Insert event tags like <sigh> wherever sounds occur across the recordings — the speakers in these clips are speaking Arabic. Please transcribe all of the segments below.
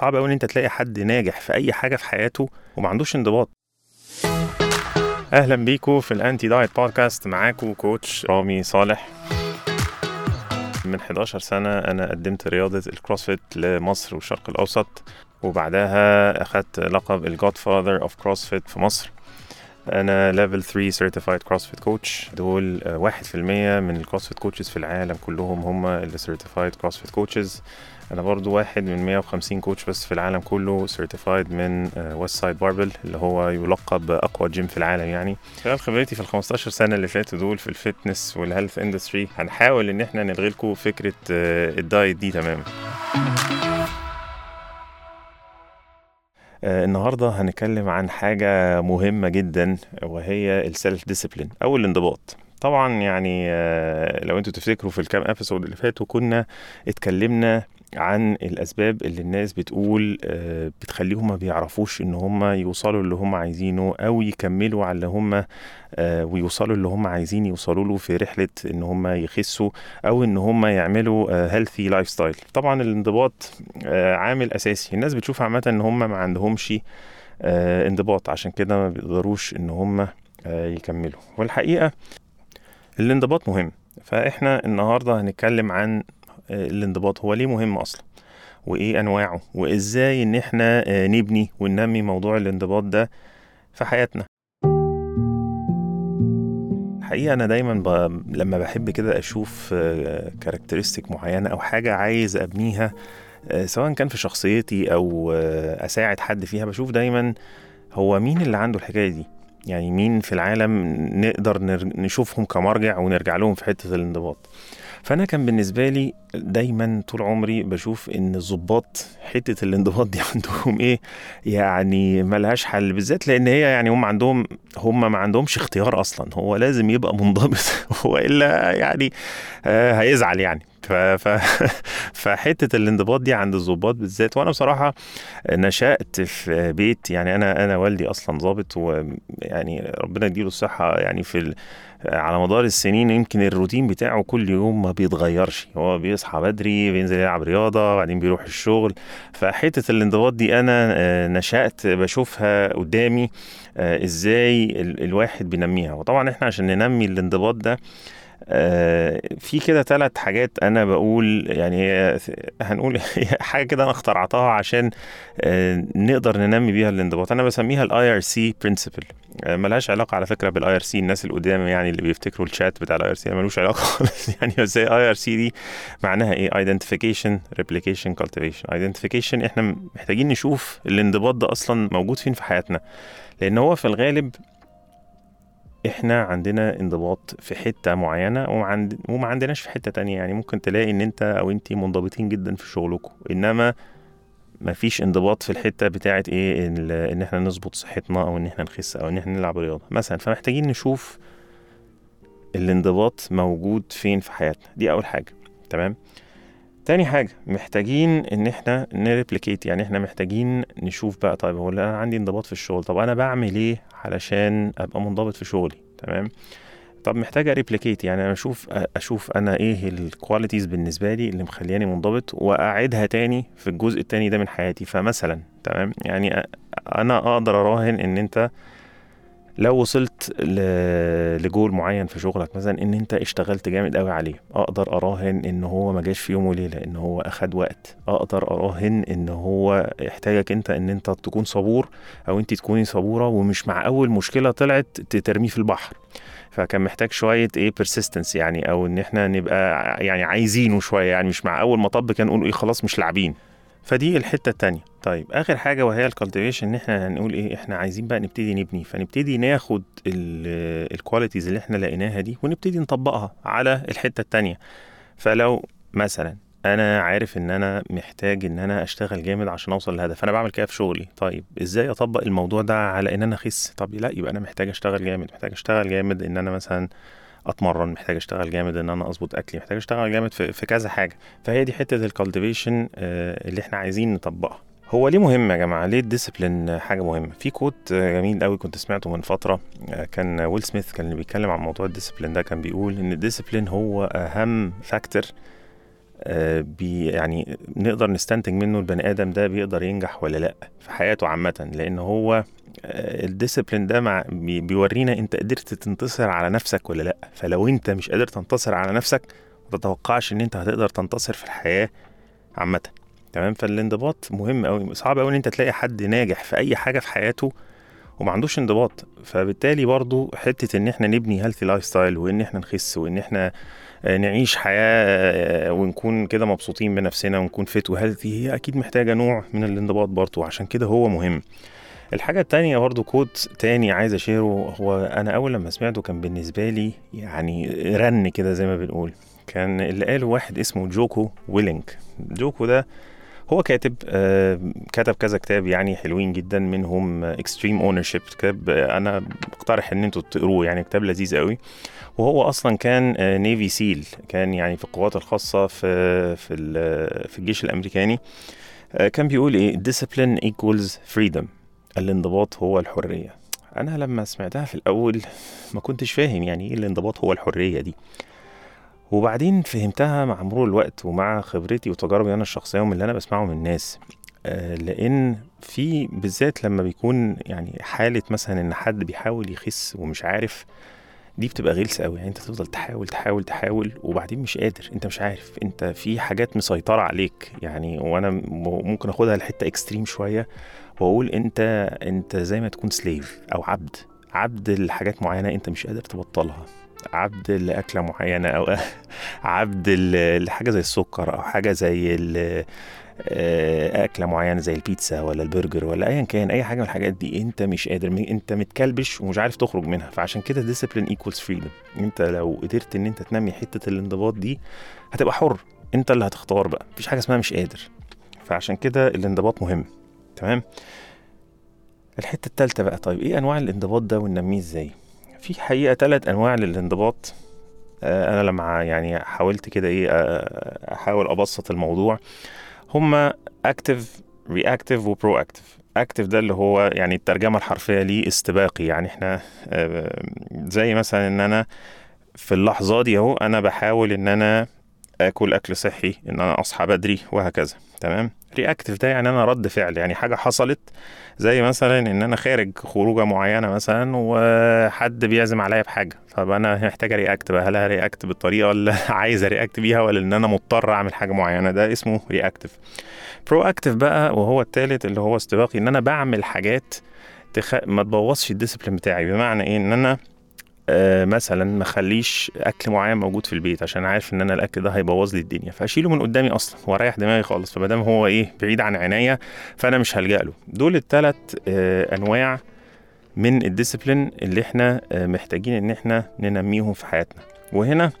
صعب قوي إن أنت تلاقي حد ناجح في أي حاجة في حياته وما عندوش انضباط. أهلا بيكم في ال Anti Diet Podcast معاكم coach رامي صالح. من 11 سنة أنا قدمت رياضة ال CrossFit لمصر والشرق الأوسط وبعدها أخدت لقب ال Godfather of CrossFit في مصر. أنا level 3 certified CrossFit coach دول آه، واحد في المية من ال CrossFit coaches في العالم كلهم هم اللي certified CrossFit coaches أنا برضو واحد من 150 coach بس في العالم كله certified من Westside Barbell اللي هو يلقب أقوى جيم في العالم يعني. خلال خبرتي في ال 15 سنة اللي فاتوا دول في ال fitness وال health industry هنحاول إن إحنا نلغي لكم فكرة آه، ال diet دي تماما. النهارده هنتكلم عن حاجة مهمة جدا وهي ال self discipline أو الانضباط. طبعا يعني آه، لو أنتوا تفتكروا في الكام episode اللي فاتوا كنا اتكلمنا عن الأسباب اللي الناس بتقول آه، بتخليهم ما بيعرفوش إن هم يوصلوا اللي هم عايزينه أو يكملوا على اللي هم آه، ويوصلوا اللي هم عايزين يوصلوا له في رحلة إن هم يخسوا أو إن هم يعملوا healthy lifestyle طبعا الانضباط آه، عامل أساسي. الناس بتشوف عامة إن هم ما عندهمش انضباط. عشان كده ما بيقدروش إن هم يكملوا. والحقيقة الانضباط مهم. فإحنا النهارده هنتكلم عن الانضباط هو ليه مهم أصلا وإيه أنواعه وإزاي إن إحنا آه، نبني وننمي موضوع الانضباط ده في حياتنا. الحقيقة أنا دايما ب... لما بحب كده أشوف كاركترستيك معينة أو حاجة عايز أبنيها آه، سواء كان في شخصيتي أو آه، أساعد حد فيها بشوف دايما هو مين اللي عنده الحكاية دي؟ يعني مين في العالم نقدر نشوفهم كمرجع ونرجع لهم في حتة الانضباط. فأنا كان بالنسبة لي دايما طول عمري بشوف إن الضباط حتة الانضباط دي <laughs> عندهم إيه؟ يعني ملهاش حل بالذات لأن هي يعني هم عندهم هم ما عندهمش اختيار أصلا هو لازم يبقى منضبط <laughs> والا يعني آه هيزعل يعني. ف... ف... <laughs> فحتة الانضباط دي عند الضباط بالذات. وأنا بصراحة نشأت في بيت يعني أنا أنا والدي أصلا ضابط ويعني ربنا يديله الصحة يعني في ال... على مدار السنين يمكن الروتين بتاعه كل يوم ما بيتغيرش. هو بيصحى بدري بينزل يلعب رياضة بعدين بيروح الشغل. فحتة الانضباط دي أنا آه، نشأت بشوفها قدامي آه، إزاي ال- الواحد بينميها. وطبعا إحنا عشان ننمي الانضباط ده في كده ثلاث حاجات أنا بقول يعني هنقول <laughs> حاجة كده أنا اخترعتها عشان آه، نقدر ننمي بيها الانضباط. أنا بسميها ال IRC principle ملهاش علاقة على فكرة بال IRC الناس القدام يعني اللي بيفتكروا الشات بتاع ال IRC ملوش علاقة <laughs> خالص. يعني بس IRC دي معناها إيه؟ identification replication cultivation identification إحنا محتاجين نشوف الانضباط ده أصلا موجود فين في حياتنا. لأن هو في الغالب إحنا عندنا انضباط في حتة معينة وما, عند... وما عندناش في حتة تانية. يعني ممكن تلاقي إن أنت أو أنت منضبطين جدا في شغلكم إنما ما فيش انضباط في الحتة بتاعت إيه إن إحنا نظبط صحتنا أو إن إحنا نخس أو إن إحنا نلعب رياضة. مثلا فمحتاجين نشوف الانضباط موجود فين في حياتنا. دي أول حاجة. تمام؟ تاني حاجة محتاجين إن إحنا ن replicate. يعني إحنا محتاجين نشوف بقى طيب هو أنا عندي انضباط في الشغل طب أنا بعمل إيه علشان أبقى منضبط في شغلي تمام؟ طب محتاج أ replicate يعني أنا أشوف أشوف أنا إيه ال qualities بالنسبة لي اللي مخلياني منضبط وأعيدها تاني في الجزء التاني ده من حياتي فمثلا تمام؟ يعني أنا أقدر أراهن إن أنت لو وصلت لجول معين في شغلك مثلا إن أنت اشتغلت جامد قوي عليه أقدر أراهن إن هو ما جاش في يوم وليلة إن هو أخد وقت. أقدر أراهن إن هو يحتاجك أنت إن أنت تكون صبور أو أنت تكوني صبورة ومش مع أول مشكلة طلعت ترميه في البحر. فكان محتاج شوية إيه بيرسيستنس يعني أو إن إحنا نبقى يعني عايزينه شوية يعني مش مع أول مطب كان نقول إيه خلاص مش لاعبين. فدي الحتة التانية. طيب آخر حاجة وهي ال cultivation إن إحنا هنقول إيه؟ إحنا عايزين بقى نبتدي نبني. فنبتدي ناخد ال qualities اللي إحنا لقيناها دي ونبتدي نطبقها على الحتة التانية. فلو مثلا أنا عارف إن أنا محتاج إن أنا أشتغل جامد عشان أوصل للهدف أنا بعمل كده في شغلي. طيب إزاي أطبق الموضوع ده على إن أنا أخس؟ طب لا يبقى أنا محتاج أشتغل جامد محتاج أشتغل جامد إن أنا مثلا أتمرن محتاج أشتغل جامد إن أنا أظبط أكلي محتاج أشتغل جامد في, في كذا حاجة. فهي دي حتة ال cultivation اللي إحنا عايزين نطبقها. هو ليه مهم يا جماعة؟ ليه ال discipline حاجة مهمة؟ في quote آه، جميل قوي كنت سمعته من فترة آه، كان ويل سميث كان اللي بيتكلم عن موضوع ال discipline ده كان بيقول إن ال discipline هو أهم factor آه، بي يعني نقدر نستنتج منه البني آدم ده بيقدر ينجح ولا لأ في حياته عامة لأن هو ال discipline ده مع بي- بيورينا أنت قدرت تنتصر على نفسك ولا لأ. فلو أنت مش قادر تنتصر على نفسك ما تتوقعش إن أنت هتقدر تنتصر في الحياة عامة. تمام؟ فالانضباط مهم قوي صعب قوي إن أنت تلاقي حد ناجح في أي حاجة في حياته وما عندوش انضباط. فبالتالي برضو حتة إن إحنا نبني healthy lifestyle وإن إحنا نخس وإن إحنا آه، نعيش حياة آه، ونكون كده مبسوطين بنفسنا ونكون fit و healthy هي أكيد محتاجة نوع من الانضباط برضو. عشان كده هو مهم. الحاجة التانية برضو quote تاني عايز أشيره هو أنا أول لما سمعته كان بالنسبة لي يعني رن كده زي ما بنقول. كان اللي قاله واحد اسمه جوكو ويلينك جوكو ده هو كاتب آه، كتب كذا كتاب يعني حلوين جدا منهم Extreme Ownership كتاب آه، أنا بقترح إن أنتوا تقروه يعني كتاب لذيذ قوي. وهو أصلا كان Navy SEAL كان يعني في القوات الخاصة في في في الجيش الأمريكاني. آه، كان بيقول إيه؟ Discipline equals freedom. الانضباط هو الحرية. أنا لما سمعتها في الأول ما كنتش فاهم يعني إيه الانضباط هو الحرية دي. وبعدين فهمتها مع مرور الوقت ومع خبرتي وتجاربي أنا الشخصية ومن اللي أنا بسمعه من الناس. آه، لأن في بالذات لما بيكون يعني حالة مثلا إن حد بيحاول يخس ومش عارف دي بتبقى غلسة قوي يعني أنت تفضل تحاول تحاول تحاول وبعدين مش قادر. أنت مش عارف. أنت في حاجات مسيطرة عليك. يعني وأنا ممكن آخدها لحتة اكستريم شوية. وأقول أنت أنت زي ما تكون slave أو عبد. عبد لحاجات معينة أنت مش قادر تبطلها. عبد لأكلة معينة أو <laughs> عبد ل- لحاجة زي السكر أو حاجة زي آه، أكلة معينة زي البيتزا ولا البرجر ولا ايا كان أي حاجة من الحاجات دي أنت مش قادر أنت متكلبش ومش عارف تخرج منها. فعشان كده discipline equals freedom أنت لو قدرت إن أنت تنمي حتة الانضباط دي هتبقى حر. أنت اللي هتختار بقى. مفيش حاجة اسمها مش قادر. فعشان كده الانضباط مهم. تمام؟ الحتة التالتة بقى طيب إيه أنواع الانضباط ده وننميه إزاي؟ في حقيقة ثلاث أنواع للانضباط. آه، أنا لما يعني حاولت كده إيه آه، أحاول أبسط الموضوع. هما active reactive و proactive active ده اللي هو يعني الترجمة الحرفية ليه استباقي. يعني إحنا آه، زي مثلا إن أنا في اللحظة دي أهو أنا بحاول إن أنا آكل أكل صحي إن أنا أصحى بدري وهكذا. تمام؟ reactive ده يعني أنا رد فعل يعني حاجة حصلت زي مثلا إن أنا خارج خروجة معينة مثلا وحد بيعزم عليا بحاجة طب أنا محتاج react بقى هل react بالطريقة اللي <laughs> عايز react بيها ولا إن أنا مضطر أعمل حاجة معينة؟ ده اسمه reactive proactive بقى وهو التالت اللي هو استباقي إن أنا بعمل حاجات تخ... ما تبوظش ال discipline بتاعي. بمعنى إيه؟ إن أنا مثلا ما أخليش أكل معين موجود في البيت عشان عارف إن أنا الأكل ده هيبوظ لي الدنيا فأشيله من قدامي أصلا وأريح دماغي خالص فما دام هو إيه بعيد عن عينيا فأنا مش هلجأ له. دول الثلاث آه أنواع من الديسيبلين اللي إحنا آه محتاجين إن إحنا ننميهم في حياتنا. وهنا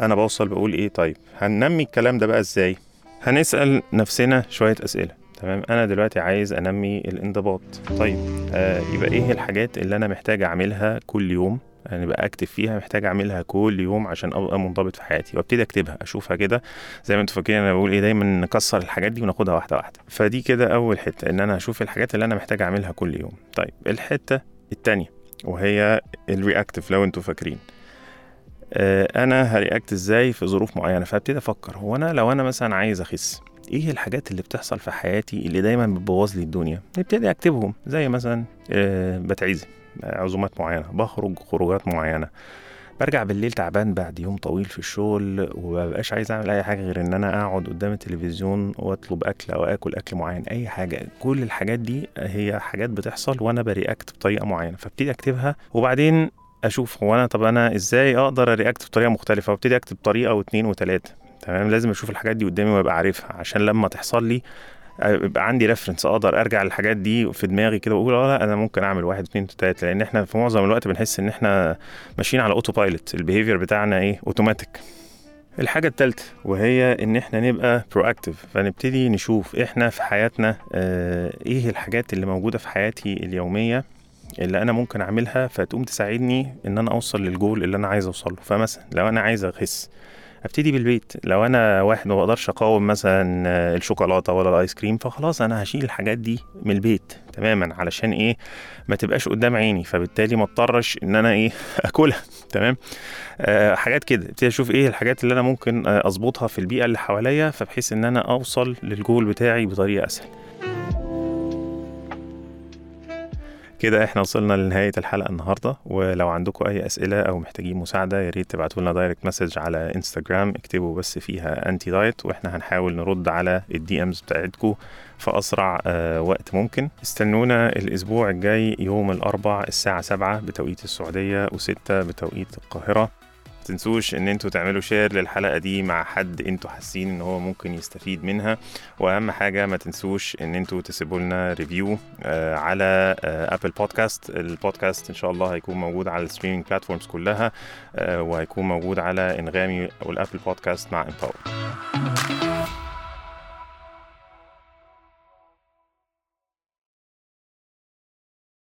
أنا بوصل بقول إيه طيب هننمي الكلام ده بقى إزاي؟ هنسأل نفسنا شوية أسئلة. تمام؟ أنا دلوقتي عايز أنمي الانضباط. طيب آه يبقى إيه الحاجات اللي أنا محتاج أعملها كل يوم؟ يعني بقى أكتب فيها محتاج أعملها كل يوم عشان أبقى منضبط في حياتي وأبتدي أكتبها أشوفها كده. زي ما أنتوا فاكرين أنا بقول إيه دايما نكسر الحاجات دي وناخدها واحدة واحدة. فدي كده أول حتة إن أنا أشوف الحاجات اللي أنا محتاج أعملها كل يوم. طيب الحتة التانية وهي ال reactive لو أنتوا فاكرين. آه أنا ه react إزاي في ظروف معينة؟ فأبتدي أفكر هو أنا لو أنا مثلا عايز أخس إيه الحاجات اللي بتحصل في حياتي اللي دايما بتبوظ لي الدنيا؟ نبتدي أكتبهم زي مثلا آه بتعزم عزومات معينة بخرج خروجات معينة. برجع بالليل تعبان بعد يوم طويل في الشغل ومبقاش عايز أعمل أي حاجة غير إن أنا أقعد قدام التلفزيون وأطلب أكل أو آكل أكل معين أي حاجة. كل الحاجات دي هي حاجات بتحصل وأنا بريأكت بطريقة معينة فابتدي أكتبها وبعدين أشوف هو أنا طب أنا إزاي أقدر أريأكت بطريقة مختلفة؟ وأبتدي أكتب طريقة واثنين وثلاثه تمام؟ لازم أشوف الحاجات دي قدامي وأبقى عارفها عشان لما تحصل لي يبقى عندي reference أقدر أرجع للحاجات دي في دماغي كده وأقول آه لا أنا ممكن أعمل واحد اتنين تلاتة لأن إحنا في معظم الوقت بنحس إن إحنا ماشيين على autopilot ال behavior بتاعنا إيه؟ اوتوماتيك الحاجة التالتة وهي إن إحنا نبقى proactive فنبتدي نشوف إحنا في حياتنا آه إيه الحاجات اللي موجودة في حياتي اليومية اللي أنا ممكن أعملها فتقوم تساعدني إن أنا أوصل للجول اللي أنا عايز أوصله. فمثلا لو أنا عايز أخس أبتدي بالبيت. لو أنا واحد ما بقدرش أقاوم مثلا الشوكولاتة ولا الآيس كريم فخلاص أنا هشيل الحاجات دي من البيت تماما علشان إيه؟ ما تبقاش قدام عيني. فبالتالي ما اضطرش إن أنا إيه؟ <laughs> آكلها تمام؟ آه حاجات كده. أبتدي أشوف إيه الحاجات اللي أنا ممكن آه، أظبطها في البيئة اللي حواليا فبحيث إن أنا أوصل للجول بتاعي بطريقة أسهل. كده إحنا وصلنا لنهاية الحلقة النهاردة ولو عندكم أي أسئلة أو محتاجين مساعدة يا ريت تبعتوا لنا direct message على انستجرام اكتبوا بس فيها anti diet وإحنا هنحاول نرد على ال DMs بتاعتكم في أسرع آه، وقت ممكن. استنونا الأسبوع الجاي يوم الأربع الساعة سبعة بتوقيت السعودية وستة بتوقيت القاهرة. تنسوش إن أنتوا تعملوا share للحلقة دي مع حد أنتوا حاسين إن هو ممكن يستفيد منها. وأهم حاجة ما تنسوش إن أنتوا تسيبوا لنا review آه، على Apple Podcast البودكاست إن شاء الله هيكون موجود على ال streaming platforms كلها آه، وهيكون موجود على أنغامي أو ال Apple Podcast مع Empower